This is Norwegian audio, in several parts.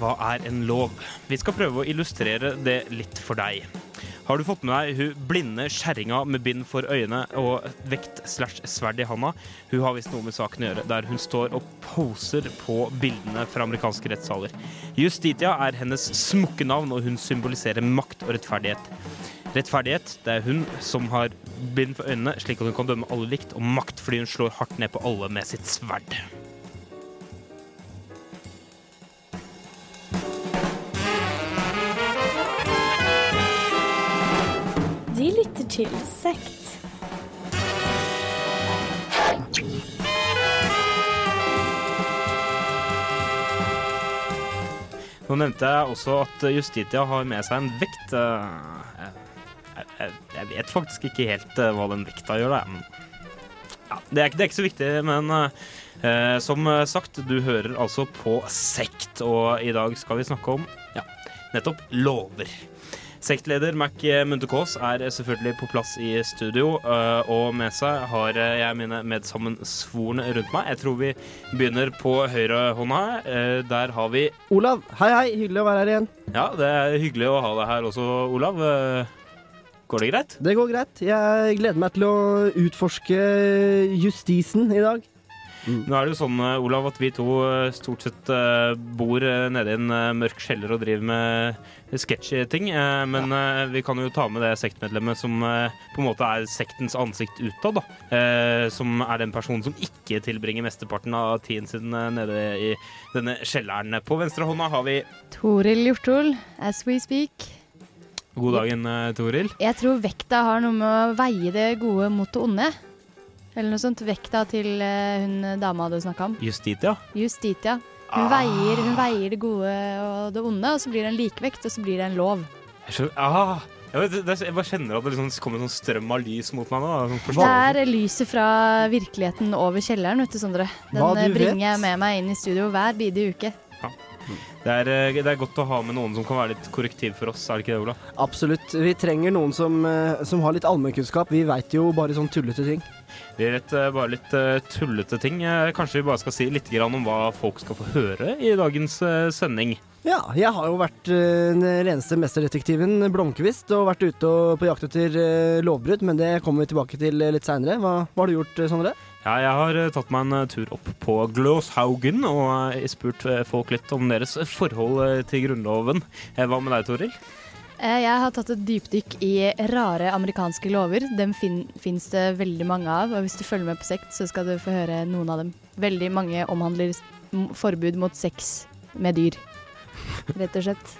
Hva er en lov? Vi skal prøve å illustrere det litt for deg. Har du fått med deg hun blinde kjerringa med bind for øyne og vekt slash sverd i handa? Hun har visst noe med saken å gjøre, der hun står og poser på bildene fra amerikanske rettssaler. Justitia er hennes smukke navn, og hun symboliserer makt og rettferdighet. Rettferdighet det er hun som har bind for øynene, slik at hun kan dømme alle likt, og makt fordi hun slår hardt ned på alle med sitt sverd. Lytter til Sekt. Nå nevnte jeg også at Justitia har med seg en vekt. eh, Jeg, jeg, vet faktisk ikke helt eh, hva den vekta gjør. Ja, det, er ikke, det er ikke så viktig, men eh, som sagt, du hører altså på Sekt, og i dag skal vi snakke om ja, nettopp lover. Sektleder Mac Munthe-Kaas er selvfølgelig på plass i studio, øh, og med seg har jeg mine medsammensvorne rundt meg. Jeg tror vi begynner på høyrehånda. Eh, Der har vi Olav, hei hei, hyggelig å være her igjen. Ja, det er hyggelig å ha deg her også, Olav. Eh, Går det greit? Det går greit. Jeg gleder meg til å utforske justisen i dag. Nå er det jo sånn, eh, Olav, at vi to eh, stort sett eh, bor eh, nede i en eh, mørk kjeller og driver med sketchy ting. eh, Men ja. vi kan jo ta med det sektmedlemmet som eh, på en måte er sektens ansikt utad. da. Eh, Som er den personen som ikke tilbringer mesteparten av tiden sin eh, nede i denne kjelleren. På venstre hånda har vi Toril Hjortol, as we speak. God dagen, eh, Toril. Jeg tror vekta har noe med å veie det gode mot det onde. Eller noe sånt. Vekta til eh, hun dama du snakka om. Justitia. Justitia. Hun, veier, hun veier det gode og det onde, og så blir det en likevekt, og så blir det en lov. Jeg, skjønner, ah, jeg, vet, det, jeg bare kjenner at det liksom kommer en sånn strøm av lys mot meg nå. Sånn Det er lyset fra virkeligheten over kjelleren, vet du, Sondre. Den du eh, bringer jeg med meg inn i studio hver bidige uke. Det er, eh, det er godt å ha med noen som kan være litt korrektiv for oss, er det ikke det, Ola? Absolutt. Vi trenger noen som, eh, som har litt allmennkunnskap. Vi veit jo bare sånn tullete ting. Vi vet eh, bare litt eh, tullete ting. Eh, Kanskje vi bare skal si litt om hva folk skal få høre i dagens sending. Ja, jeg har jo vært den reneste mesterdetektiven Blomkvist og vært ute og på jakt etter lovbrudd, men det kommer vi tilbake til litt seinere. Hva, hva har du gjort, Sondre? Ja, jeg har tatt meg en tur opp på Glåshaugen og spurt folk litt om deres forhold til Grunnloven. Hva med deg, Toril? Eh, Jeg har tatt et dypdykk i rare amerikanske lover. Dem fin fins det veldig mange av, og hvis du følger med på sekt, så skal du få høre noen av dem. Veldig mange omhandler forbud mot sex med dyr, rett og slett.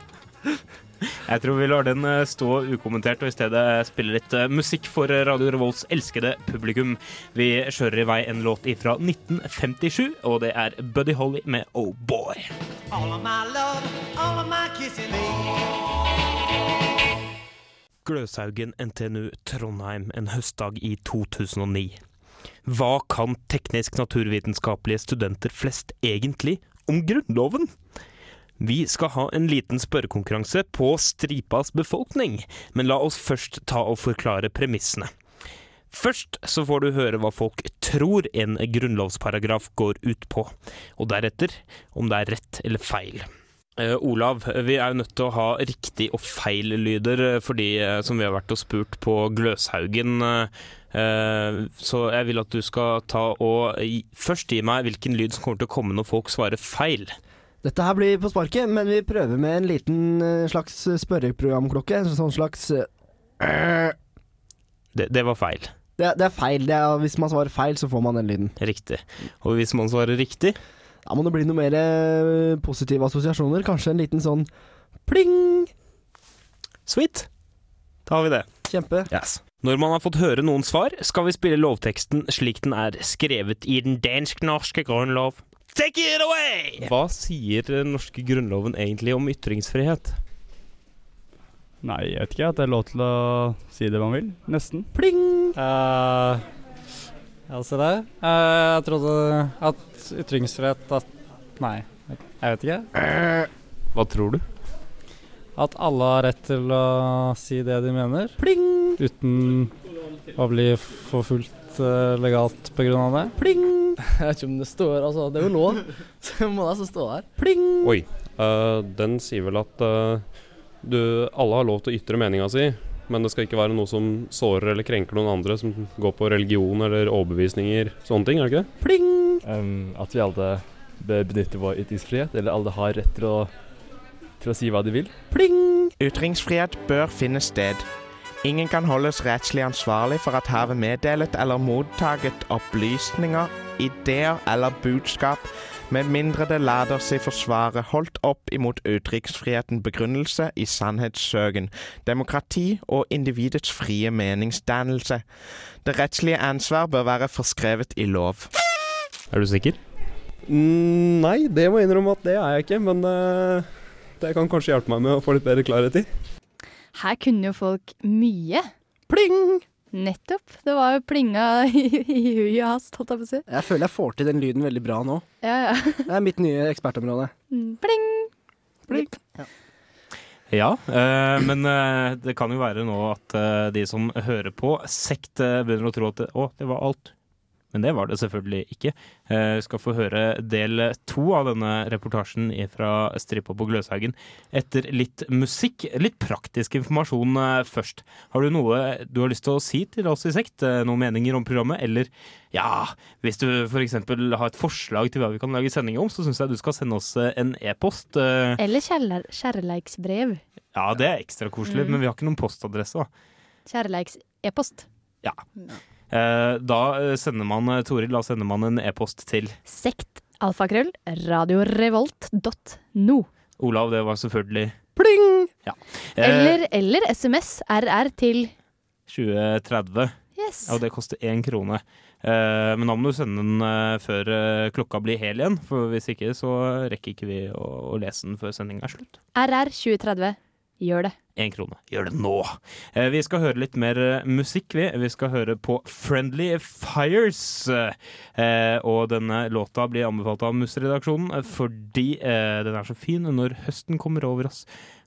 Jeg tror vi lar den eh, stå ukommentert og i stedet spille litt eh, musikk for eh, Radio Revolts elskede publikum. Vi kjører i vei en låt fra 1957, og det er Buddy Holly med Oh Boy. All of my love, all of my kissing Gløshaugen NTNU Trondheim en høstdag i 2009. Hva kan teknisk-naturvitenskapelige studenter flest egentlig om Grunnloven? Vi skal ha en liten spørrekonkurranse på stripas befolkning, men la oss først ta og forklare premissene. Først så får du høre hva folk tror en grunnlovsparagraf går ut på, og deretter om det er rett eller feil. Eh, Olav, vi er jo nødt til å ha riktig og feil lyder for de eh, som vi har vært og spurt på Gløshaugen. eh, eh, så jeg vil at du skal ta og først gi meg hvilken lyd som kommer til å komme når folk svarer feil. Dette her blir på sparket, men vi prøver med en liten eh, slags spørreprogramklokke. En sånn slags eh, Det, det var feil. det, det er feil. Det er, hvis man svarer feil, så får man den lyden. Riktig. Og hvis man svarer riktig Da må det bli noe mer eh, positive assosiasjoner. Kanskje en liten sånn pling. Sweet. Da har vi det. Kjempe. Yes. Når man har fått høre noen svar, skal vi spille lovteksten slik den er skrevet i den dansk-norske grunnlov. Take it away! Hva sier den norske grunnloven egentlig om ytringsfrihet? Nei, jeg vet ikke. At det er lov til å si det man vil. Nesten. Pling. Uh, ja, se der. Eh, jeg trodde at ytringsfrihet at Nei, jeg vet ikke. Hva tror du? At alle har rett til å si det de mener, Pling. uten å bli forfulgt uh, legalt pga. det. Pling. Jeg vet ikke om det står Altså, det er jo lov. Så det må nesten stå der. Pling. Oi. Uh, den sier vel at uh, du, alle har lov til å ytre meninga si, men det skal ikke være noe som sårer eller krenker noen andre, som går på religion eller overbevisninger. Sånne ting, er det ikke det? Pling! Um, at vi alle bør benytte vår ytringsfrihet, eller alle har rett til å, til å si hva de vil. Pling! Ytringsfrihet bør finne sted. Ingen kan holdes rettslig ansvarlig for at havet meddelet eller mottaget opplysninger, ideer eller budskap, med mindre det lader seg forsvare holdt opp imot utenriksfriheten begrunnelse i sannhetssøken, demokrati og individets frie meningsdannelse. Det rettslige ansvar bør være forskrevet i lov. Er du sikker? Mm, nei, det må jeg innrømme at det er jeg ikke, men uh, det kan kanskje hjelpe meg med å få litt bedre klarhet i. Her kunne jo folk mye. Pling! Nettopp. Det var jo plinga i, og hast, holdt jeg på å si. Jeg føler jeg får til den lyden veldig bra nå. Ja, ja. Det er mitt nye ekspertområde. Mm, Pling! Pling. Ja, eh, men eh, det kan jo være nå at eh, de som hører på sekt, eh, begynner å tro at det, å, det var alt. Men det var det selvfølgelig ikke. Eh, skal få høre del to av denne reportasjen fra Strippa på Gløshaugen etter litt musikk. Litt praktisk informasjon eh, først. Har du noe du har lyst til å si til oss i sekt? Eh, Noen meninger om programmet? Eller ja, hvis du f.eks. har et forslag til hva vi kan lage sending om, så syns jeg du skal sende oss eh, en e-post. Eller kjærleiksbrev. Ja, det er ekstra koselig, Mm. men vi har ikke noen postadresse. da. Kjærleiks-e-post. Eh, Da eh, sender man eh, Toril, da sender man en e-post til Sekt. Alfakrøll. Radiorevolt.no. Olav. Det var selvfølgelig Pling! ja. Eh, Eller, eller SMS RR til 2030. Yes. Og det koster én krone. Eh, men da må du sende den eh, før eh, klokka blir hel igjen, for hvis ikke så rekker ikke vi å lese den før sendinga er slutt. RR 2030. Gjør det. Én krone. Gjør det nå! Eh, vi skal høre litt mer eh, musikk, vi. Vi skal høre på Friendly Fires. Eh, og denne låta blir anbefalt av Mussredaksjonen eh, fordi den er så fin når høsten kommer over oss.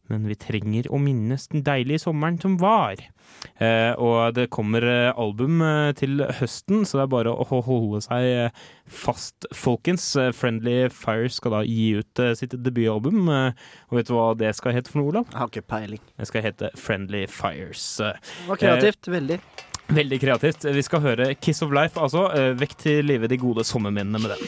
Men vi trenger å minnes den deilige sommeren som var. Eh, og det kommer eh, album eh, til høsten, så det er bare å holde seg eh, fast, folkens. Eh, Friendly Fires skal da gi ut eh, sitt debutalbum. Eh, og vet du hva det skal hete for noe, Olav? Jeg har ikke peiling. Det skal hete Friendly Fires. Eh, Det var kreativt. Veldig. Veldig kreativt. Vi skal høre Kiss of Life, altså. Eh, Vekk til live de gode sommerminnene med den.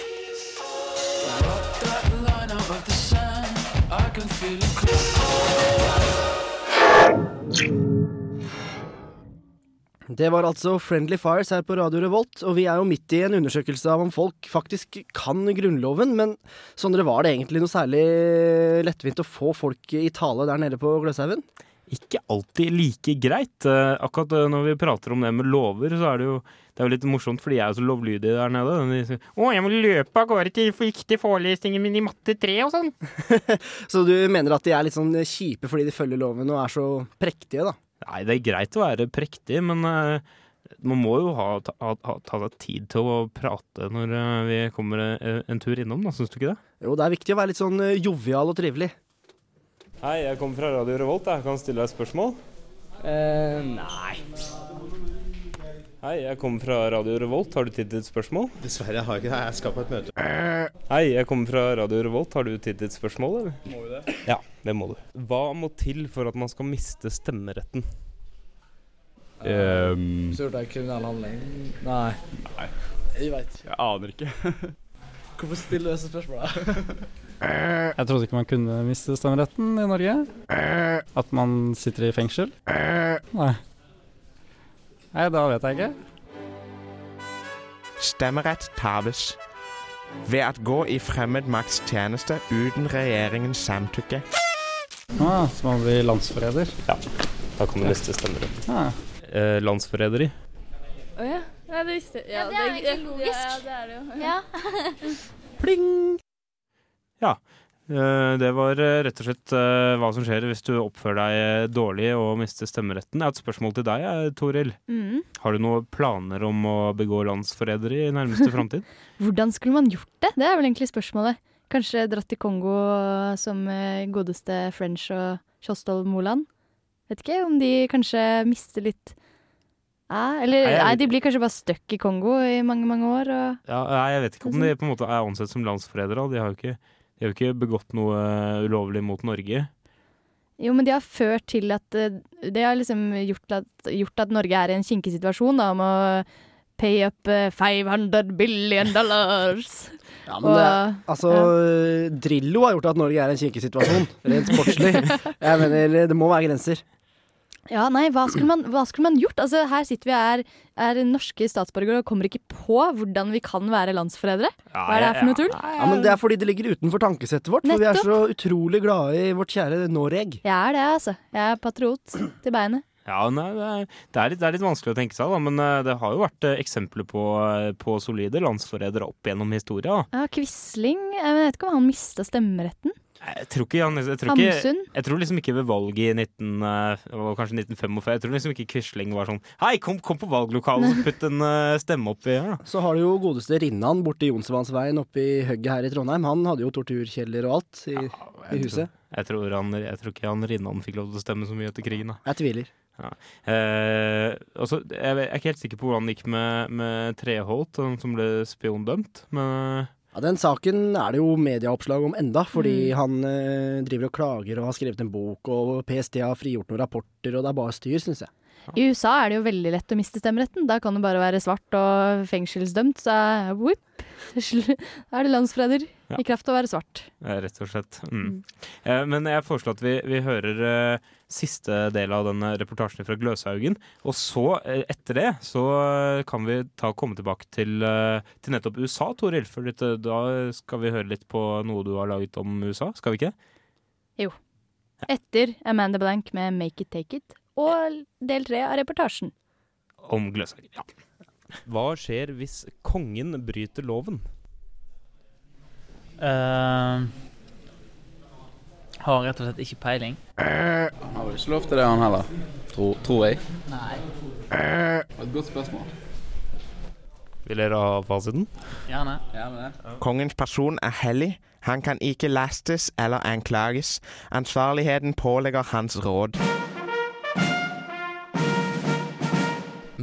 Det var altså Friendly Fires her på Radio Revolt, og vi er jo midt i en undersøkelse av om folk faktisk kan Grunnloven, men Sondre, var det egentlig noe særlig lettvint å få folk i tale der nede på Gløshaugen? Ikke alltid like greit. Eh, Akkurat eh, når vi prater om det med lover, så er det jo det er jo litt morsomt, for de er så lovlydig der nede. De sier 'Å, jeg må løpe av gårde til viktige forelesninger mine i matte 3' og sånn. Så du mener at de er litt sånn kjipe fordi de følger loven og er så prektige, da? Nei, det er greit å være prektig, men eh, man må jo ha, ta, ha, ha, ta seg tid til å prate når eh, vi kommer eh, en tur innom, da. Syns du ikke det? Jo, det er viktig å være litt sånn eh, jovial og trivelig. Hei, jeg kommer fra Radio Revolt. Jeg kan stille deg et spørsmål. nei. Hei, jeg kommer fra Radio Revolt. Har du tid til et spørsmål? Dessverre har jeg ikke det. Jeg skal på et møte. Hei, jeg kommer fra Radio Revolt. Har du tid til et spørsmål, eller? Må vi det? Ja, det må du. Hva må til for at man skal miste stemmeretten? Um, Så det er kriminell handling? Nei. Nei. Jeg veit. jeg aner ikke. Hvorfor stiller du disse spørsmålene? Jeg trodde ikke man kunne miste stemmeretten i Norge. At man sitter i fengsel. Nei. Nei, da vet jeg ikke. Stemmerett tapes ved at gå i fremmed makts tjeneste uten regjeringens samtykke. Ah, så man blir landsforræder. Da kan neste miste stemmeretten. Ah. Eh, landsforræderi. Å ja. Nei, Det visste jeg. Ja, det er jo egentlig logisk. Ja, det er det jo. Ja. Pling! Ja. det var eh, rett og slett eh, hva som skjer hvis du oppfører deg eh, dårlig og mister stemmeretten. Jeg har et spørsmål til deg, eh, Toril. Mm. Har du noen planer om å begå landsforræderi i nærmeste framtid? Hvordan skulle man gjort det? Det er vel egentlig spørsmålet. Kanskje dratt til Kongo som eh, godeste French og Kjostolv Moland? Vet ikke om de kanskje mister litt ja, Eller Nei, nei, de blir kanskje bare stuck i Kongo i mange, mange år. Og Ja, nei, jeg vet ikke om de på en måte er ansett som landsforrædere. De De har jo ikke begått noe ulovlig mot Norge. Jo, men de har ført til at eh, Det har liksom gjort at, gjort at Norge er i en kinkig situasjon da, om å pay up eh, 500 billion dollars. Ja, men det, altså, Drillo har gjort at Norge er i en kinkig situasjon, rent sportslig. Jeg mener, det må være grenser. Ja, nei, hva skulle man, hva skulle man gjort? Altså, her sitter vi og er, er norske statsborgere og kommer ikke på hvordan vi kan være landsforrædere. Hva er det her for noe tull? Ja, men Det er fordi det ligger utenfor tankesettet vårt, for vi er så utrolig glade i vårt kjære Noreg. Jeg er det, altså. Jeg er patriot til beinet. Ja, nei, det, er, det, er litt, det er litt vanskelig å tenke seg, da, men eh, det har jo vært eh, eksempler på, eh, på solide landsforrædere opp gjennom historia. da. Ja, Quisling Jeg vet ikke om han mista stemmeretten. Jeg tror ikke, Jan jeg tror ikke, jeg tror liksom ikke ved valget i 19, eh, kanskje 1945 Jeg tror liksom ikke Quisling var sånn Hei, kom, kom på valglokalet og putt en eh, stemme oppi her, da. Så har du jo godeste Rinnan borte i Jonsvannsveien oppe i hugget her i Trondheim. Han hadde jo torturkjeller og alt i, i huset. Jeg tror, han, jeg tror ikke han Rinnan fikk lov til å stemme så mye etter krigen. da. Jeg tviler. Ja. Eh, også, jeg er ikke helt sikker på hvordan det gikk med, med Treholt, han som ble spiondømt. Men Ja, Den saken er det jo medieoppslag om enda, fordi Mm. han eh, driver og klager og har skrevet en bok, og PST har frigjort noen rapporter, og det er bare styr, syns jeg. I USA er det jo veldig lett å miste stemmeretten. Da kan du bare være svart og fengselsdømt, så whip. Da er det landsforræder Ja. i kraft av å være svart. rett og slett. Mm. Eh, men jeg foreslår at vi, vi hører eh, siste del av denne reportasjen fra Gløshaugen. Og så, eh, etter det, så eh, kan vi ta, komme tilbake til, eh, til nettopp USA, Toril. For litt, da skal vi høre litt på noe du har laget om USA, skal vi ikke? Jo. Etter Amanda Blank med Make It Take It og del tre av reportasjen. Om Gløshaugen, ja. Hva skjer hvis kongen bryter loven? Eh, har rett og slett ikke peiling. Han har vel ikke lov til det, han heller. Tror, tror jeg. Nei. Et godt spørsmål. Vil dere ha fasiten? Gjerne. Kongens person er hellig. Han kan ikke lastes eller anklages. Ansvarligheten pålegger hans råd.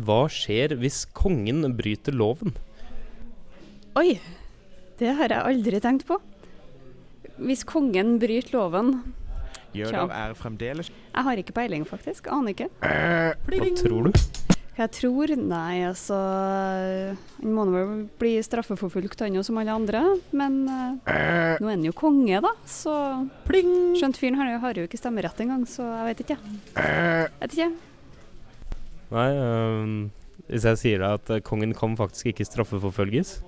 Hva skjer hvis kongen bryter loven? Oi, det har jeg aldri tenkt på. Hvis kongen bryter loven Tja. er fremdeles Jeg har ikke peiling, faktisk. Aner ikke. Hva tror du? Hva jeg tror? Nei, altså Han må vel bli straffeforfulgt, han jo, som alle andre. Men uh, nå er han jo konge, da, så Skjønt fyren har, har jo ikke stemmerett engang, så jeg vet ikke. Vet ikke. Nei, um, hvis jeg sier deg at eh, kongen kan faktisk ikke straffeforfølges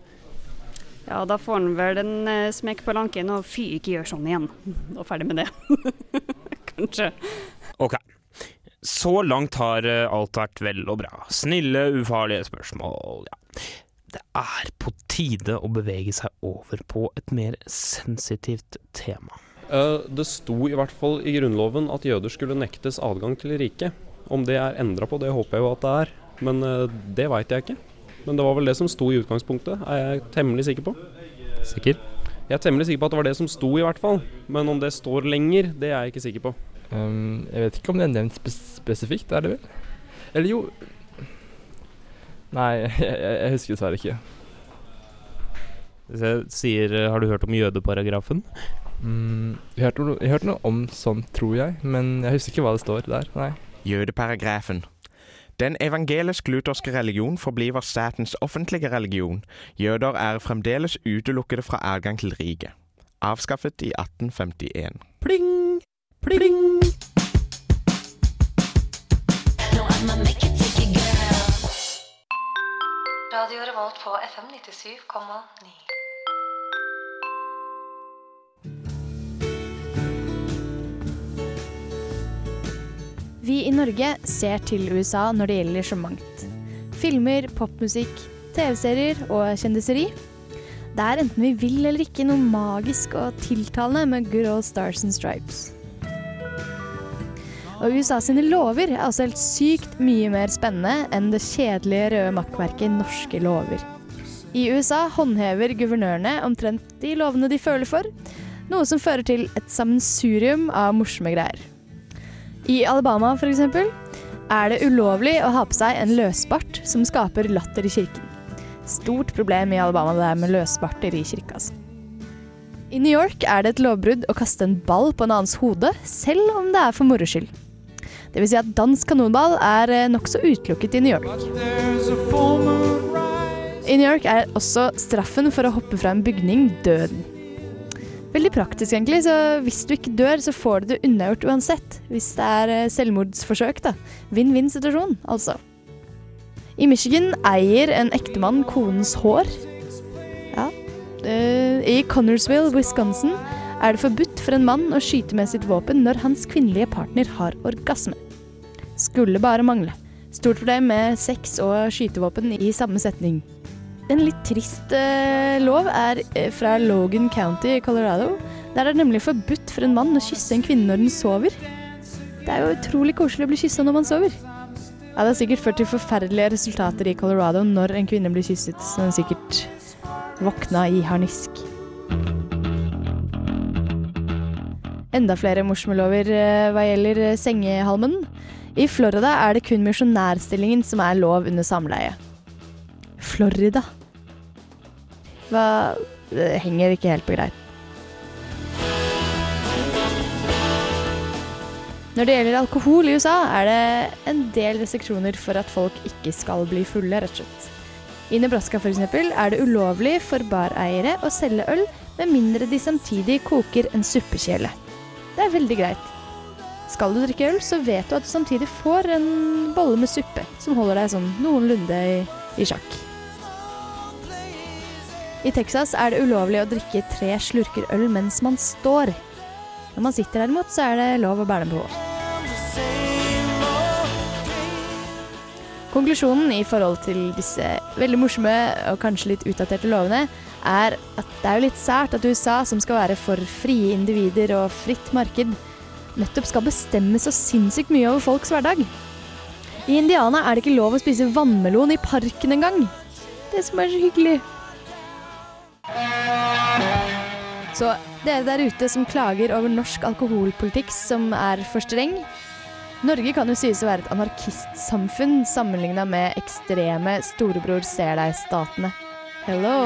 Ja, da får han vel en eh, smekk på lanken og fy, ikke gjør sånn igjen. Og ferdig med det. Kanskje. Ok. Så langt har eh, alt vært vel og bra. Snille, ufarlige spørsmål, ja. Det er på tide å bevege seg over på et mer sensitivt tema. Eh, det sto i hvert fall i Grunnloven at jøder skulle nektes adgang til riket. Om det er endra på, det håper jeg jo at det er. Men eh, det veit jeg ikke. Men det var vel det som sto i utgangspunktet, er jeg temmelig sikker på. Sikker? Jeg er temmelig sikker på at det var det som sto, i hvert fall. Men om det står lenger, det er jeg ikke sikker på. Um, jeg vet ikke om det er nevnt spes spesifikt, er det vel? Eller jo Nei, jeg, jeg, husker dessverre ikke. Hvis jeg sier Har du hørt om jødeparagrafen? Mm, jeg, hørte noe, jeg hørte noe om sånn, tror jeg, men jeg husker ikke hva det står der. Nei. Jødeparagrafen. Den evangelisk-lutherske religion forbliver statens offentlige religion. Jøder er fremdeles utelukkede fra adgang til riket. Avskaffet i 1851. Pling! Pling! Radio Revolt på FM 97,9. Vi i Norge ser til USA når det gjelder så mangt. Filmer, popmusikk, TV-serier og kjendiseri. Det er enten vi vil eller ikke noe magisk og tiltalende med good old stars and stripes. Og USA sine lover er også helt sykt mye mer spennende enn det kjedelige røde makkverket norske lover. I USA håndhever guvernørene omtrent de lovene de føler for, noe som fører til et sammensurium av morsomme greier. I Alabama eksempel, er det ulovlig å ha på seg en løsbart som skaper latter i kirken. Stort problem i Alabama det er med løsbarter i kirka. altså. I I New York er det et lovbrudd å kaste en ball på en annens hode, selv om det er for moro skyld. Det vil si at dansk kanonball er eh, nokså utelukket i New York. I New York er også straffen for å hoppe fra en bygning døden. Veldig praktisk, egentlig. Så hvis du ikke dør, så får du det unnagjort uansett. Hvis det er eh, selvmordsforsøk, da. Vinn-vinn-situasjon, altså. I Michigan eier en ektemann konens hår. Ja. Eh, I Connorsville, Wisconsin, er det forbudt for en mann å skyte med sitt våpen når hans kvinnelige partner har orgasme. Skulle bare mangle. Stort problem med sex og skytevåpen i samme setning. En litt trist eh, lov er eh, fra Logan County i Colorado. Der er det nemlig forbudt for en mann å kysse en kvinne når den sover. Det er jo utrolig koselig å bli kyssa når man sover. Ja, Det har sikkert ført til forferdelige resultater i Colorado når en kvinne blir kysset, så den sikkert våkna i harnisk. Enda flere morsomme lover hva gjelder eh, sengehalmen. I Florida er det kun misjonærstillingen som er lov under samleie. Florida. Hva Det henger ikke helt på greip. Når det gjelder alkohol i USA, er det en del restriksjoner for at folk ikke skal bli fulle, rett og slett. I Nebraska eksempel, er det ulovlig for bareiere å selge øl med mindre de samtidig koker en suppekjele. Det er veldig greit. Skal du drikke øl, så vet du at du samtidig får en bolle med suppe som holder deg sånn noenlunde i, i sjakk. I Texas er det ulovlig å drikke tre slurker øl mens man står. Når man sitter derimot, så er det lov å bære den på. Konklusjonen i forhold til disse veldig morsomme og kanskje litt utdaterte lovene, er at det er jo litt sært at USA, som skal være for frie individer og fritt marked, nettopp skal bestemme så sinnssykt mye over folks hverdag. I Indiana er det ikke lov å spise vannmelon i parken engang. Det som er så hyggelig. Så dere der ute som klager over norsk alkoholpolitikk som er for streng Norge kan jo sies å være et anarkistsamfunn sammenligna med ekstreme storebror ser deg-statene. Hello!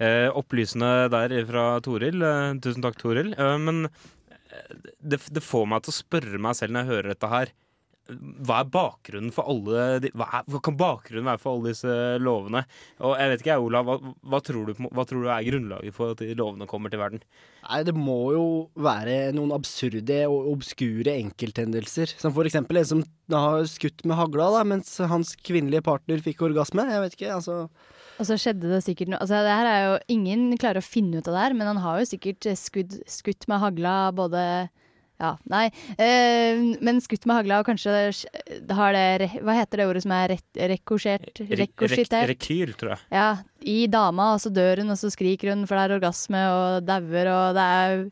Eh, opplysende der fra Toril. Eh, tusen takk, Toril. Eh, men eh, det, det får meg til å spørre meg selv når jeg hører dette her. Hva er bakgrunnen for alle de, hva, er, hva kan bakgrunnen være for alle disse lovene? Og jeg vet ikke, Olav, hva, hva, tror du, hva tror du er grunnlaget for at de lovene kommer til verden? Nei, det må jo være noen absurde og obskure enkelthendelser. Som for eksempel en som har skutt med hagla da, mens hans kvinnelige partner fikk orgasme. Jeg vet ikke, altså. Og så skjedde det sikkert noe altså det her er jo, Ingen klarer å finne ut av det her, men han har jo sikkert skudd, skutt med hagla både Ja, nei. Eh, men skutt med hagla, og kanskje har det Hva heter det ordet som er rekosjert? Rekorsitert? Rekyl, tror jeg. Ja, i dama, og så dør hun, og så skriker hun, for det er orgasme og dauer, og det er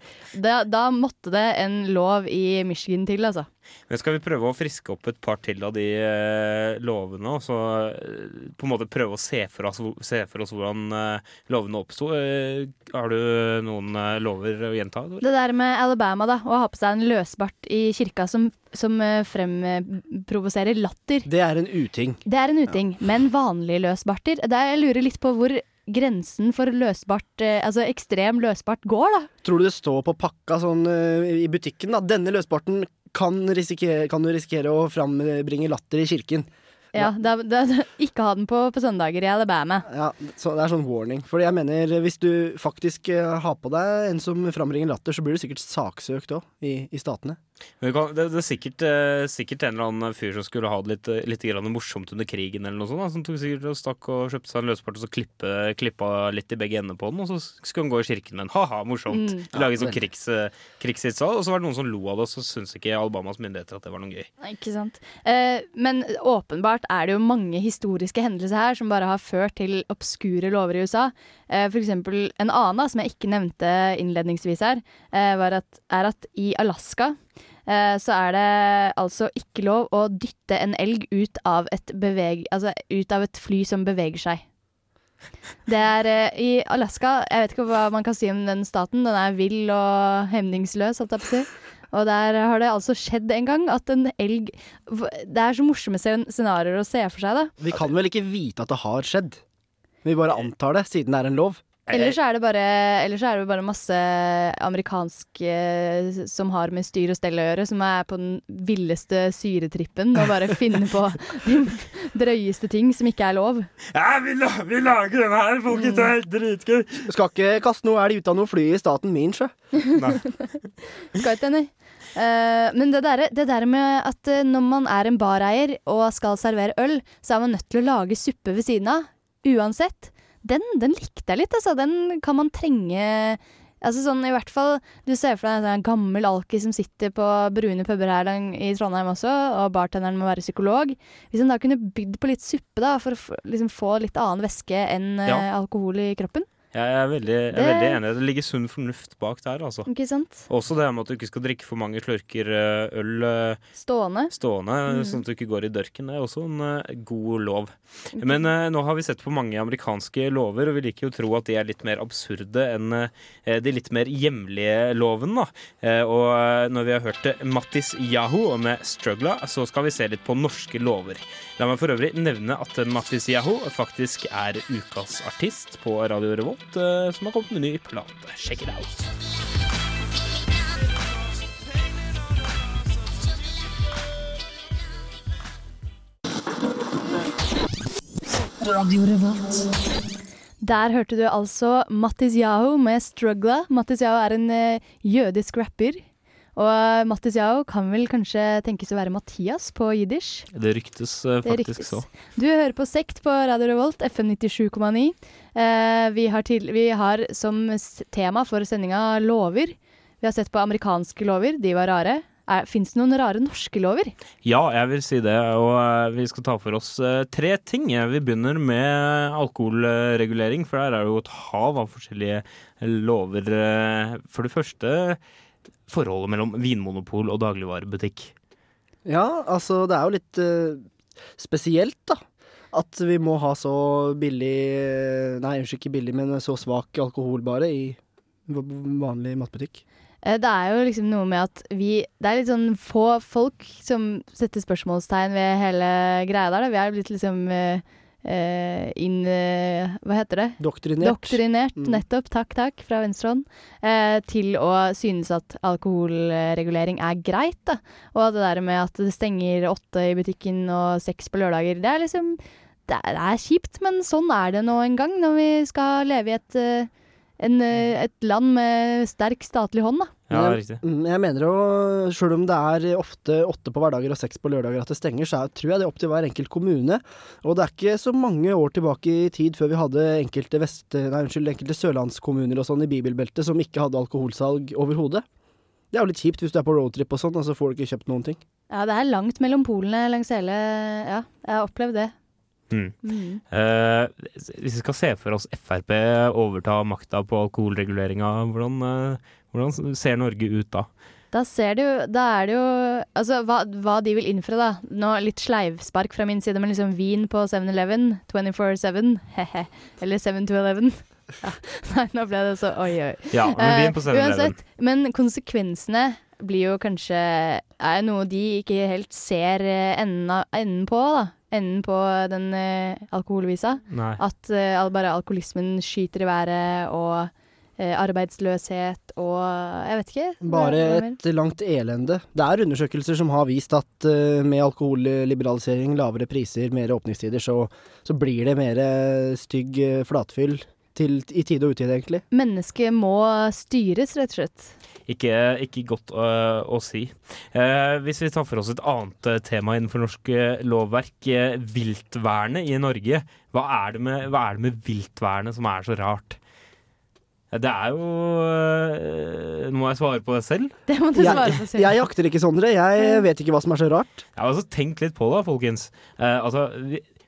da, da måtte det en lov i Michigan til, altså. Men skal vi prøve å friske opp et par til av de eh, lovene, og så eh, på en måte prøve å se for oss, se for oss hvordan eh, lovene oppsto? Eh, har du noen eh, lover å gjenta? Dor? Det der med Alabama, da, å ha på seg en løsbart i kirka som, som eh, fremprovoserer latter. Det er en uting. Det er en uting, men vanlige løsbarter Der er, Jeg lurer litt på hvor grensen for løsbart, altså ekstrem løsbart, går, da. Tror du det står på pakka sånn i butikken, da? Denne løsbarten kan, risikere, kan du risikere å frambringe latter i kirken. Ja, da, da, Ikke ha den på på søndager i Alabama. Ja, så Det er sånn warning. For jeg mener, hvis du faktisk eh, har på deg en som frambringer latter, så blir du sikkert saksøkt òg, i, i statene. Det, det er sikkert, eh, sikkert en eller annen fyr som skulle ha det litt, eh, litt grann morsomt under krigen, eller noe sånt. Da, som tok sikkert og stakk og kjøpte seg en løspart og så klippe, klippa litt i begge endene på den. Og så skulle han gå i kirken med en ha-ha, morsomt. Mm. Lage Ja, sånn krigs, eh, krigshitsal. Og så var det noen som lo av det, og så syntes ikke Albamas myndigheter at det var noe gøy. Ikke sant. Eh, men åpenbart er det jo mange historiske hendelser her som bare har ført til obskure lover i USA. Eh, for eksempel en annen som jeg ikke nevnte innledningsvis her, eh, at, er at i Alaska eh, så er det altså ikke lov å dytte en elg ut av et, beveg, altså ut av et fly som beveger seg. Det er i Alaska Jeg vet ikke hva man kan si om den staten. Den er vill og hemningsløs, holdt jeg på å si. Og der har det altså skjedd en gang at en elg Det er så morsomme scen- scenarioer å se for seg, da. Vi kan vel ikke vite at det har skjedd? Vi bare antar det, siden det er en lov. Ellers er det bare, ellers er det bare masse amerikansk eh, som har med styr og stell å gjøre, som er på den villeste syretrippen og bare finner på de drøyeste ting som ikke er lov. Ja, vi, la, vi lager denne her, folkens. Det er helt dritgøy. Skal ikke kaste noe elg ut av noe fly i staten min, sjø. Skal ikke hende. Uh, men det der, det der med at eh, når man er en bareier og skal servere øl, så er man nødt til å lage suppe ved siden av. Uansett. Den, den likte jeg litt, altså. Den kan man trenge Altså sånn i hvert fall Du ser for deg en gammel alki som sitter på brune puber her i Trondheim også, og bartenderen må være psykolog. Hvis en da kunne bydd på litt suppe, da, for å liksom få litt annen væske enn eh, Ja. alkohol i kroppen. Jeg er veldig, jeg er veldig enig. Det ligger sunn fornuft bak der, altså. Ikke sant? Også det med at du ikke skal drikke for mange slurker eh, øl eh, Stående. stående, Mm. sånn at du ikke går i dørken. Det er også en eh, god lov. Men eh, nå har vi sett på mange amerikanske lover, og vi liker jo å tro at de er litt mer absurde enn eh, de litt mer hjemlige lovene. Da. Eh, og eh, når vi har hørt eh, Mattis Yahoo med 'Struggla', så skal vi se litt på norske lover. La meg for øvrig nevne at eh, Mattis Yahoo faktisk er ukas artist på Radio Revolt, eh, som har kommet med ny plate. Check it out. Der hørte du altså Mattis Yahu med 'Struggla'. Mattis Yahu er en eh, jødisk rapper. Og eh, Mattis Yao kan vel kanskje tenkes å være Mathias på jiddisch. Det ryktes faktisk Det faktisk ryktes. så. Du hører på Sekt på Radio Revolt, FM 97,9. Eh, vi, har vi har som tema for sendinga lover. Vi har sett på amerikanske lover, de var rare. Fins det noen rare norske lover? Ja, jeg vil si det. Og eh, vi skal ta for oss eh, tre ting. Vi begynner med alkoholregulering, for der er det jo et hav av forskjellige lover. eh. For det første forholdet mellom vinmonopol og dagligvarebutikk. Ja, altså det er jo litt uh, spesielt, da. At vi må ha så billig eh, Nei, unnskyld, ikke billig, men så svak alkoholbare i vanlig matbutikk. Eh, Det er jo liksom noe med at vi Det er litt sånn få folk som setter spørsmålstegn ved hele greia der. Da. Vi er blitt liksom eh, inn eh, Hva heter det? Doktrinert. Doktrinert, Mm. nettopp. Takk, takk, fra venstre hånd. Eh, til å synes at alkoholregulering er greit, da. Og det der med at det stenger åtte i butikken og seks på lørdager, det er liksom det er, det er kjipt, men sånn er det nå en gang når vi skal leve i et, eh, en, eh, et land med sterk statlig hånd, da. Ja, Men riktig. jeg, mm, mener jo, sjøl om det er ofte åtte på hverdager og seks på lørdager at det stenger, så er, tror jeg det er opp til hver enkelt kommune. Og det er ikke så mange år tilbake i tid før vi hadde enkelte, vest, nei, unnskyld, enkelte sørlandskommuner og sånn i bibelbeltet som ikke hadde alkoholsalg overhodet. Det er jo litt kjipt hvis du er på roadtrip og sånn, og så får du ikke kjøpt noen ting. Ja, det er langt mellom polene langs hele Ja, jeg har opplevd det. Mm. Mm. Uh, hvis vi skal se for oss Frp overta makta på alkoholreguleringa, hvordan, eh, hvordan ser Norge ut da? Da ser det jo Da er det jo Altså, hva, hva de vil innføre, da. Nå litt sleivspark fra min side, men liksom vin på 7-Eleven 24-7. He-he. Eller 7-11. Ja. Nei, nå ble det så oi, oi. Ja, men vin på Eh, 7-Eleven. Uansett. Men konsekvensene blir jo kanskje Er noe de ikke helt ser eh, enden, av, enden på, da. Enden på den uh, alkoholvisa. Nei. At uh, bare alkoholismen skyter i været, og arbeidsløshet og Jeg vet ikke. Bare et langt elende. Det er undersøkelser som har vist at eh, med alkoholliberalisering, lavere priser, mer åpningstider, så, så blir det mer eh, stygg eh, flatfyll til, i tide og utide, egentlig. Mennesket må styres, rett og slett. Ikke, ikke godt øh, å si. Eh, hvis vi tar for oss et annet eh, tema innenfor norsk eh, lovverk, eh, viltvernet i Norge. Hva er, det med, hva er det med viltvernet som er så rart? Eh, Det er jo Nå må jeg svare på det selv. Det må du svare på Jeg, selv. jeg jakter ikke, Sondre. Jeg vet ikke hva som er så rart. Ja, altså Tenk litt på det, folkens. Eh, altså,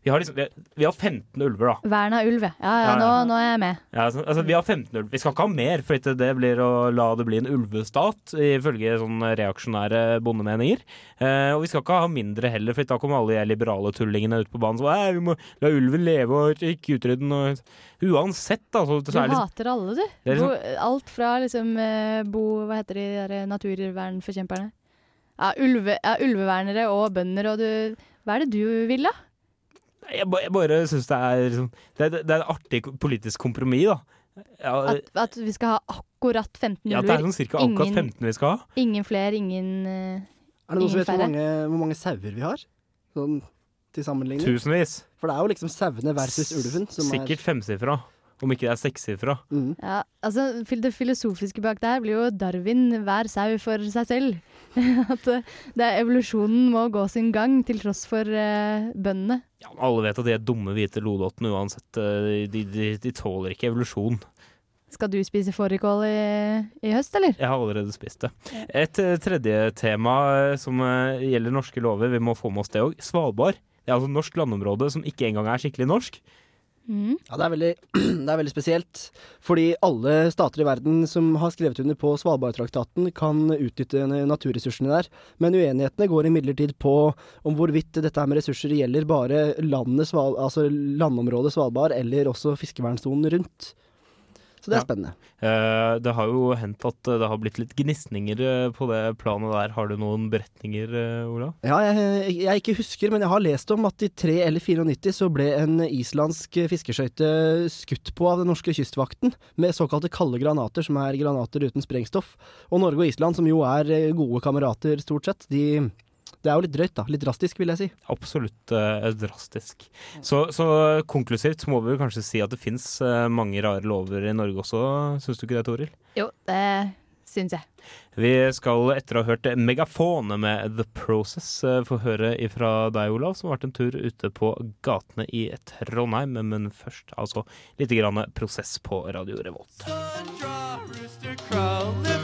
vi, har, liksom, vi, har 15 ulver, da. Vern av ulv, ja. ja, ja nå, nå er jeg med. Ja, altså, altså, vi har 15 ulver. Vi skal ikke ha mer, for det blir å la det bli en ulvestat, ifølge sånne reaksjonære bondemeninger. Eh, og vi skal ikke ha mindre heller, for da kommer alle de liberale tullingene ut på banen. Så, «Nei, vi må la ulven leve og ikke utrydde den. Uansett, da. Så, Du så det liksom, hater alle, du. Liksom- Bo, alt fra liksom eh, Bo Hva heter de der naturvernforkjemperne? Ja, ulve, ja, ulvevernere og bønder, og du Hva er det du vil, da? Jeg, ba- jeg bare syns det er liksom, det, er- det er et artig politisk kompromiss, da. Ja, At, at vi skal ha akkurat 15 ja, det er sånn cirka akkurat Ingen- 15 vi skal ha. Ingen flere, ingen færre. Er det noen som vet hvor mange, hvor mange sauer vi har? Sånn til sammenligning? Tusenvis. For det er jo liksom sauene versus ulven som Sikkert femsifra, om ikke det er sekssifra. Ja, altså Det filosofiske bak der blir jo Darwin hver sau for seg selv. At eh, det er evolusjonen må gå sin gang til tross for uh, bøndene. Ja, alle vet at de er dumme hvite lodottene uansett. eh, De, de, de tåler ikke evolusjon. Skal du spise fårikål i, i høst, eller? Jeg har allerede spist det. Et tredje tema som gjelder norske lover, vi må få med oss det òg. Svalbard. Det er altså norsk landområde som ikke engang er skikkelig norsk. Ja, det er, veldig, det er veldig spesielt. Fordi alle stater i verden som har skrevet under på Svalbardtraktaten, kan utnytte naturressursene der. Men uenighetene går imidlertid på om hvorvidt dette med ressurser gjelder bare landet, altså landområdet Svalbard, eller også fiskevernsonen rundt. Så det er Ja. spennende. Uh, Det har jo hendt at eh, det har blitt litt gnisninger eh, på det planet der. Har du noen beretninger, Ola? Ja, jeg, jeg ikke husker, men jeg har lest om at i 3 eller 94 så ble en islandsk fiskeskøyte skutt på av den norske kystvakten med såkalte kalde granater, som er granater uten sprengstoff. Og Norge og Island, som jo er gode kamerater stort sett, de Det er jo litt drøyt, da. Litt drastisk, vil jeg si. Absolutt eh, drastisk. Så, så konklusivt så må vi kanskje si at det fins mange rare lover i Norge også, syns du ikke det, Toril? Jo, det syns jeg. Vi skal etter å ha hørt megafonet med The Process eh, få høre ifra deg, Olav, som har vært en tur ute på gatene i Trondheim. Men først altså litt grann prosess på Radio Revolt. Rooster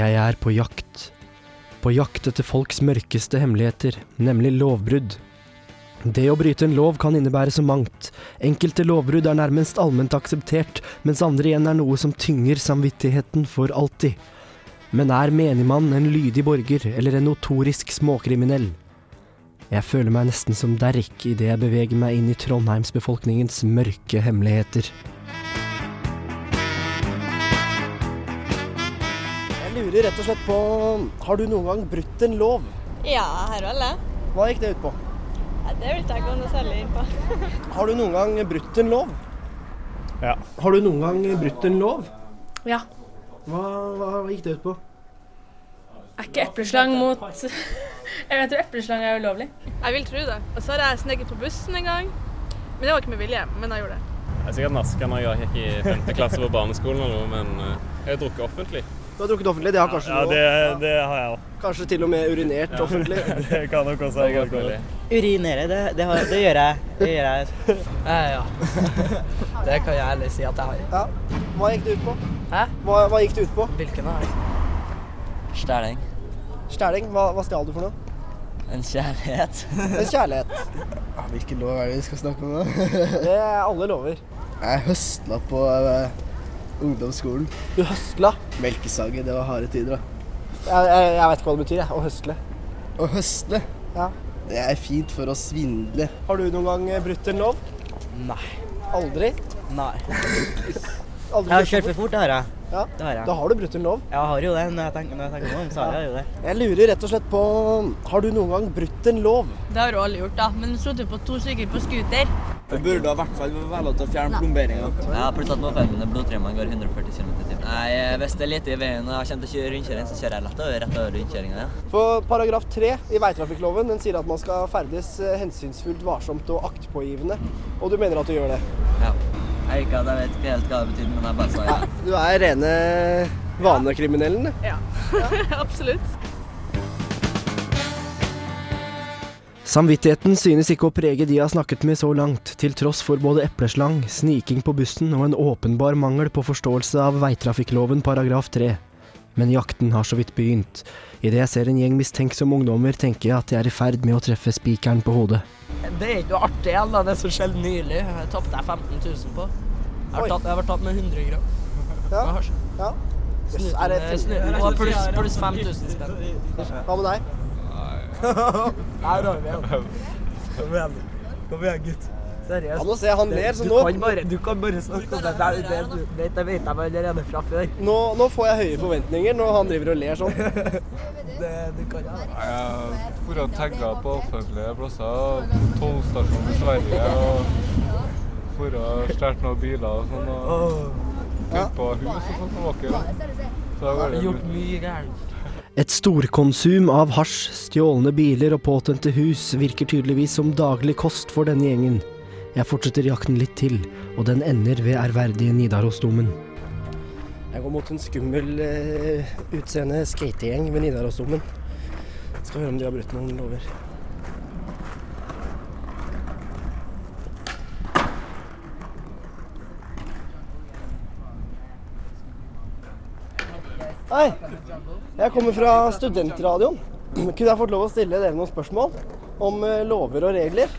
Jeg er på jakt. På jakt etter folks mørkeste hemmeligheter, nemlig lovbrudd. Det å bryte en lov kan innebære så mangt. Enkelte lovbrudd er nærmest allment akseptert, mens andre igjen er noe som tynger samvittigheten for alltid. Men er menigmann en lydig borger eller en notorisk småkriminell? Jeg føler meg nesten som Derrik idet jeg beveger meg inn i Trondheimsbefolkningens mørke hemmeligheter. Lurer rett og slett på Har du noen gang brutt en lov? Ja, her vel det. Hva gikk det ut på? Ja, det vil ikke jeg gå noe særlig inn på. Har du noen gang brutt en lov? Ja. Har du noen gang brutt en lov? Ja. Hva, hva gikk det ut på? Er ikke epleslang mot Jeg vet jo epleslang er ulovlig. Jeg vil tro det. Og så har jeg sneket på bussen en gang. Men det var ikke med vilje, men jeg gjorde det. Jeg er sikkert naska når jeg gikk i femte klasse på barneskolen eller noe, men eh, jeg har drukket offentlig. Du har drukket offentlig, det har kanskje Ja, du òg? Ja, det har jeg òg. Kanskje til og med urinert offentlig. det kan nok også være godt. Urinere, det, det, har, det gjør jeg. Det gjør jeg. ja. Det kan jeg ærlig si at jeg har. Ja. Hva gikk det ut på? Hæ? Hva, hva gikk det ut på? Hvilken av dem? Stæling. Stæling? Hva, hva stjal du for noe? En kjærlighet. En kjærlighet. Hvilken lov er det vi skal snakke om nå? Det er alle lover. Jeg høstla på eh, ungdomsskolen. Du høstla? Melkesaget, det var harde tider, da. Jeg, jeg, jeg vet ikke hva det betyr, jeg. Å høstle. Å høstle? Ja. Det er fint for å svindle. Har du noen gang eh, brutt en lov? Nei. Aldri? Nei. Aldri Jeg har kjørt for fort, det har jeg. Ja, Det har jeg. Da har du brutt en lov. Jeg har jo det når jeg tenker, når jeg tenker om, så har jeg jo det. Jeg lurer rett og slett på Har du noen gang brutt en lov? Det har du alle gjort, da. Men sittet på to stykker på scooter. Det burde i hvert fall være lov til å fjerne plomberinga. Ja, pluss at mopeden min er blodtremmer går 140 km i timen. Nei, eh, hvis det er lite i veien og jeg kommer til å kjøre rundkjøring, så kjører jeg lett over rett over rundkjøringa, ja. For paragraf tre i veitrafikkloven den sier at man skal ferdes eh, hensynsfullt, varsomt og aktpågivende. Og du mener at du gjør det? ja. Jeg, ikke, jeg vet ikke helt hva det betyr, men jeg bare sa ja. Du er rene vanekriminellen, du. Ja, absolutt. Samvittigheten synes ikke å prege de jeg har snakket med så langt, til tross for både epleslang, sniking på bussen og en åpenbar mangel på forståelse av veitrafikkloven paragraf 3. Men jakten har så vidt begynt. Idet jeg ser en gjeng mistenksomme ungdommer, tenker jeg at jeg er i ferd med å treffe spikeren på hodet. Det er ikke noe artig da. Det som skjedde nylig. Jeg tapte jeg 15 000 på. Jeg har, vært tatt, jeg har tatt med 100 gram. Ja. Ja. Snuten, Er det snuten, og pluss, pluss 5000 spenn. Hva med deg? Nei, da er vi igjen. Kom igjen, Kom igjen, gutt. Seriøst. Ja, nå ser jeg han ler, så du nå- Kan bare, du kan bare snakke om det. Det, det, det, det, det vet jeg allerede fra før. Nå, nå får jeg høye forventninger når han driver og ler sånn. Det, du kan ja. Jeg for å tagge på offentlige plasser, tollstasjonen i Sverige, og for å stjele noen biler og sånn, og fylt på hus og sånt. Så jeg har Gjort mye gærent. Et storkonsum av hasj, stjålne biler og påtente hus virker tydeligvis som daglig kost for denne gjengen. Jeg fortsetter jakten litt til, og den ender ved ærverdige Nidarosdomen. Jeg går mot en skummel uh, utseende skategjeng ved Nidarosdomen. Skal høre om de har brutt noen lover. Hei, jeg kommer fra studentradioen. Kunne jeg fått lov å stille dere noen spørsmål om eh, lover og regler?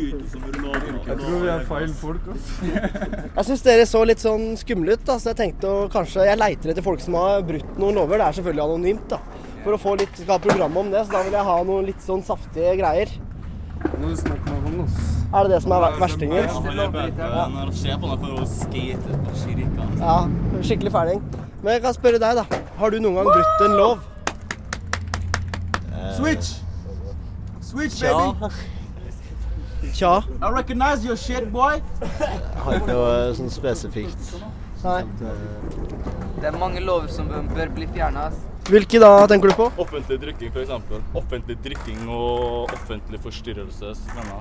Jeg tror vi er feil folk, altså. Jeg syns dere så litt sånn skumle ut, da, så jeg tenkte å kanskje Jeg leiter etter folk som har brutt noen lover. Det er selvfølgelig anonymt, da. For å få litt skal ha program om det, så da vil jeg ha noen litt sånn saftige greier. Nå snakker vi om oss. Er det det som er verstingen? Ja, skikkelig fæling. Men jeg kan spørre deg, da. Har du noen gang brutt en lov? Switch! Switch, Tja. baby! Tja. I recognize your shit, boy! Jeg har ikke noe sånn spesifikt. Nei. Det er mange lover som bør, bli fjerna. Hvilke da, tenker du på? Offentlig drikking, f.eks. Offentlig drikking og offentlig forstyrrelse. mener.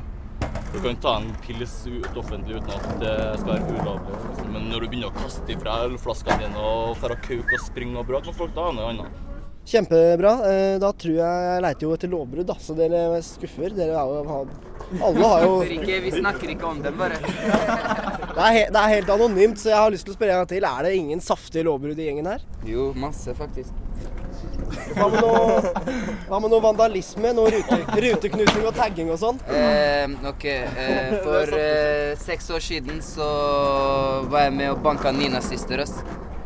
Du kan ta en pils ut offentlig uten at det skal være ulovlig. liksom. Men når du begynner å kaste ifra ølflaskene dine og drar og kauker og springer og bråker med folk, da er det noe annet. Kjempebra. Eh, Da tror jeg jeg leiter jo etter lovbrudd, da, så dere skuffer. Dere er jo Alle har jo Ikke, vi snakker ikke om dem, bare. det er, det er helt anonymt, så jeg har lyst til å spørre en gang til. Er det ingen saftige lovbrudd i gjengen her? Jo, masse, faktisk. Hva med noe, hva med noe vandalisme? Noe rute, ruteknusing og tagging og sånn? Eh, ok, eh, for eh, seks år siden så var jeg med og banka nynazister.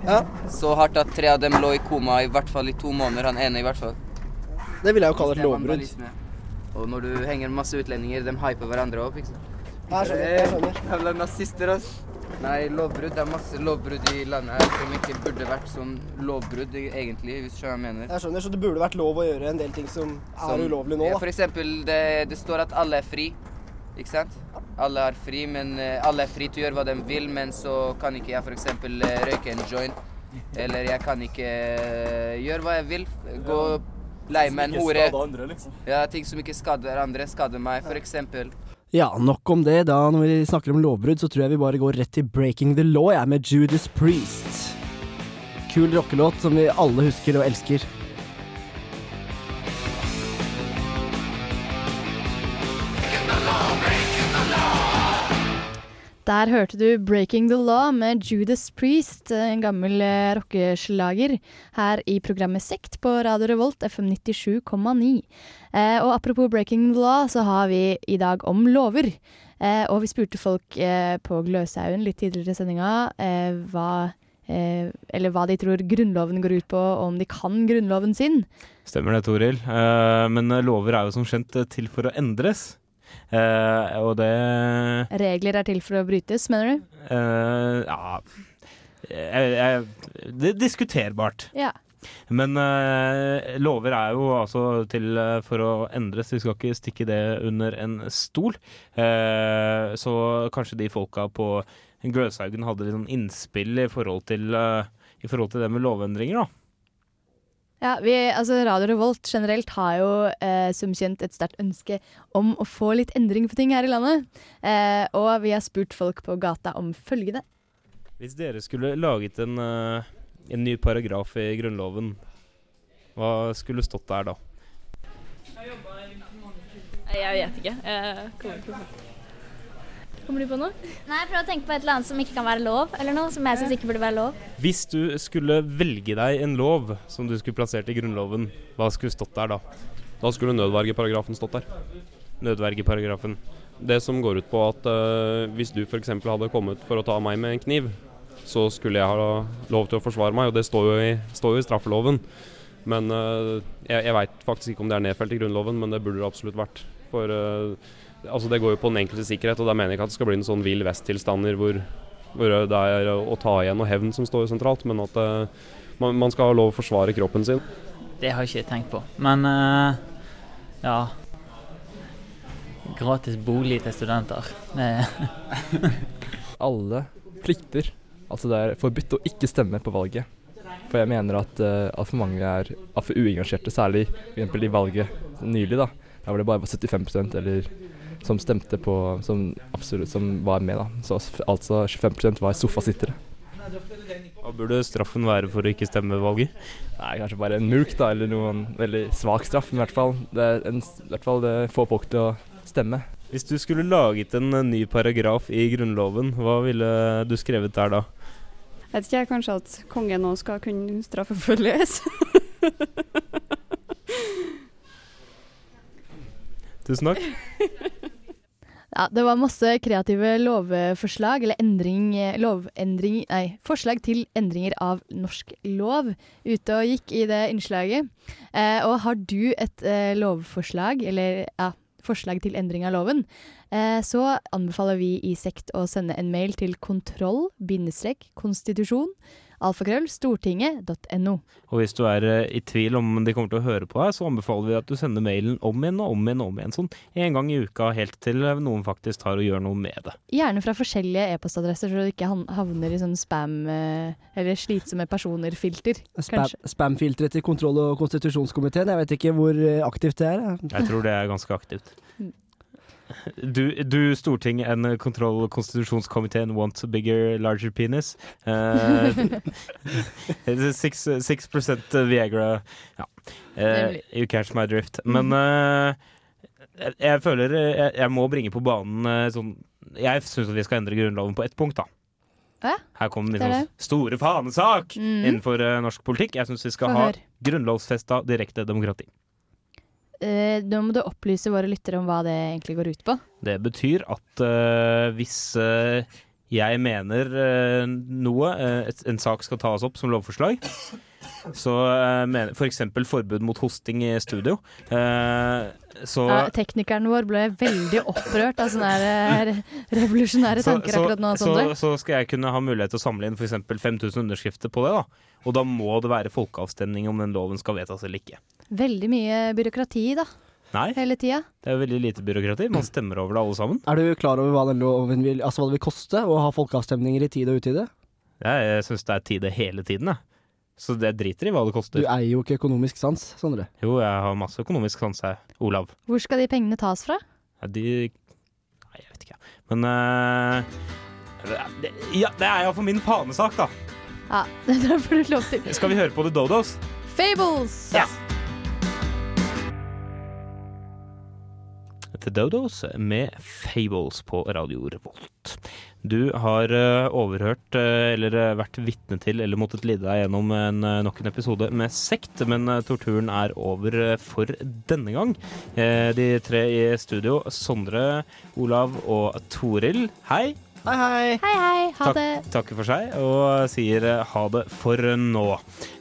Ja. Så hardt at tre av dem lå i koma i hvert fall i to måneder. Han ene i hvert fall. Det vil jeg jo kalle et lovbrudd. Og når du henger masse utlendinger, de hyper hverandre opp, ikke sant. Jeg skjønner, jeg skjønner. Jævla nazister, ass. Nei, lovbrudd. Det er masse lovbrudd i landet her som ikke burde vært sånn lovbrudd, egentlig, hvis du skjønner hva jeg mener. Jeg skjønner, Så det burde vært lov å gjøre en del ting som er Som- ulovlig nå, Ja. For eksempel, det, det står at alle er fri. Ikke sant? Alle er fri, men eh, alle er fri til å gjøre hva de vil, men så kan ikke jeg eksempel eh, røyke en joint. Eller jeg kan ikke eh, gjøre hva jeg vil. Gå ja, leie meg en hore. andre, liksom. Ja, ting som ikke skader andre, skader meg, eksempel. Ja, nok om det. Da når vi snakker om lovbrudd, så tror jeg vi bare går rett til Breaking the Law, jeg, med Judas Priest. Kul rockelåt som vi alle husker og elsker. Der hørte du 'Breaking the Law' med Judas Priest, en gammel eh, rockeslager, her i programmet Sekt på Radio Revolt FM 97,9. Eh, og apropos 'Breaking the Law', så har vi i dag om lover. Eh, og vi spurte folk eh, på Gløshaugen litt tidligere i sendinga eh, hva eh, eller hva de tror Grunnloven går ut på, og om de kan Grunnloven sin. Stemmer det, Toril. Eh, men lover er jo som kjent eh, til for å endres. Eh, og det Regler er til for å brytes, mener du? Uh, Ja jeg, jeg, Det er diskuterbart. Ja. Men uh, lover er jo altså til for å endres. Vi skal ikke stikke det under en stol. Så kanskje de folka på Gløshaugen hadde litt sånn innspill i forhold til, i forhold til det med lovendringer, da. Ja, vi, altså Radio Revolt generelt har jo eh, som kjent et sterkt ønske om å få litt endring på ting her i landet. Eh, og vi har spurt folk på gata om følgende. Hvis dere skulle laget en, eh, en ny paragraf i Grunnloven, hva skulle stått der da? Jeg vet ikke. Jeg kommer ikke på Kommer du på noe? Nei, jeg prøver å tenke på et eller annet som ikke kan være lov, eller noe som jeg syns ikke burde være lov. Hvis du skulle velge deg en lov som du skulle plassert i Grunnloven, hva skulle stått der da? Da skulle nødvergeparagrafen stått der. Nødvergeparagrafen. Det som går ut på at uh, hvis du f.eks. hadde kommet for å ta meg med en kniv, så skulle jeg ha lov til å forsvare meg, og det står jo i, står jo i straffeloven. Men uh, jeg, jeg veit faktisk ikke om det er nedfelt i Grunnloven, men det burde det absolutt vært. For eh, altså det går jo på den enkelte sikkerhet, og da mener jeg ikke at det skal bli en sånn vill vest-tilstander hvor, hvor det er å ta igjen og hevn som står sentralt, men at eh, man, man skal ha lov å forsvare kroppen sin. Det har jeg ikke tenkt på. Men uh, ja Gratis bolig til studenter. Alle plikter. Altså det er forbudt å ikke stemme på valget. For jeg mener at uh, altfor mange er altfor uengasjerte, særlig eksempel i valget nylig. da. Der var det bare var 75 eller som stemte på Som absolutt som var med, da. Så altså 25% var sofasittere. Hva burde straffen være for å ikke stemme ved valget? Nei, kanskje bare en mulk, da, eller noen veldig svak straff. Men i hvert fall det er en, i hvert fall det får folk til å stemme. Hvis du skulle laget en eh, ny paragraf i Grunnloven, hva ville du skrevet der da? Jeg Vet ikke jeg, kanskje at kongen nå skal kunne straffeforfølges? Tusen takk. Ja, det var masse kreative lovforslag, eller endring, lovendring, nei, forslag til endringer av norsk lov ute og gikk i det innslaget. Eh, og har du et eh, lovforslag, eller ja, forslag til endring av loven, eh, så anbefaler vi i Sekt å sende en mail til kontroll-konstitusjon alfakrøll stortinget.no. Og hvis du er eh, i tvil om de kommer til å høre på deg, så anbefaler vi at du sender mailen om igjen og om igjen og om igjen. Sånn en gang i uka, helt til noen faktisk tar og gjør noe med det. Gjerne fra forskjellige e-postadresser, så du ikke havner i sånn spam- eh, eller slitsomme personer-filter. Spam-filteret spam til kontroll- og konstitusjonskomiteen, jeg vet ikke hvor eh, aktivt det er. Jeg tror det er ganske aktivt. Du, du Storting and kontroll- og konstitusjonskomiteen want bigger, larger penis. Uh, six, six Viagra Ja. Uh, you catch my drift. Men uh, jeg, jeg føler jeg, jeg må bringe på banen sånn Jeg syns vi skal endre Grunnloven på ett punkt, da. Ja, Her kommer min liksom store fanesak mm. innenfor norsk politikk. Jeg syns vi skal ha høre. grunnlovfesta direkte demokrati. Eh, nå må du opplyse våre lyttere om hva det egentlig går ut på. Det betyr at uh, hvis uh, jeg mener noe, en sak skal tas opp som lovforslag, så uh, f.eks. For forbud mot hosting i studio, eh, så Ja, teknikeren vår ble veldig opprørt av sånne her, eh, revolusjonære tanker så, akkurat nå. så, så skal jeg kunne ha mulighet til å samle inn f.eks. 5000 underskrifter på det. da Og da må det være folkeavstemning om den loven skal vedtas eller ikke. Veldig mye byråkrati, da. Nei, Hele tida. det er jo veldig lite byråkrati. Man stemmer over det alle sammen. Er du klar over hva den loven vil, altså hva det vil koste å ha folkeavstemninger i tide og utide? Jeg, jeg syns det er tide hele tiden, jeg. Så det driter i hva det koster. Du eier jo ikke økonomisk sans, Sondre. Jo, jeg har masse økonomisk sans, jeg. Olav. Hvor skal de pengene tas fra? Ja, de Nei, jeg vet ikke. Men uh... Ja, det er iallfall min fanesak, da. Ja, det får du lov til. Skal vi høre på The Dodos? Fables! The Dodos med Fables på Radio Revolt. Du har eh, overhørt, eh, eller eh, vært vitne til, eller måttet lide deg gjennom en, nok en episode med sekt, men torturen er over for denne gang. De tre i studio, Sondre, Olav og Toril, hei. Hei, hei. Hei, hei. Ha Takk, det. takker for seg og sier eh, ha det for nå.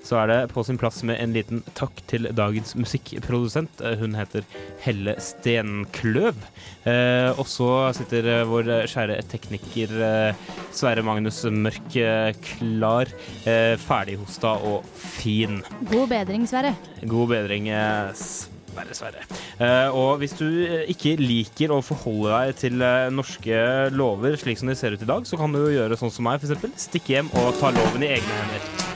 Så er det på sin plass med en liten takk til dagens musikkprodusent. Eh, Hun heter Helle Stenkløv. Eh, og så sitter eh, vår kjære tekniker eh, Sverre Magnus Mørk klar, eh, ferdighosta og fin. God bedring, Sverre. God bedring, Sverre Sverre. Eh, og hvis du eh, ikke liker å forholde deg til eh, norske lover slik som de ser ut i dag, så kan du gjøre sånn som meg, f.eks. Stikke hjem og ta loven i egne hender.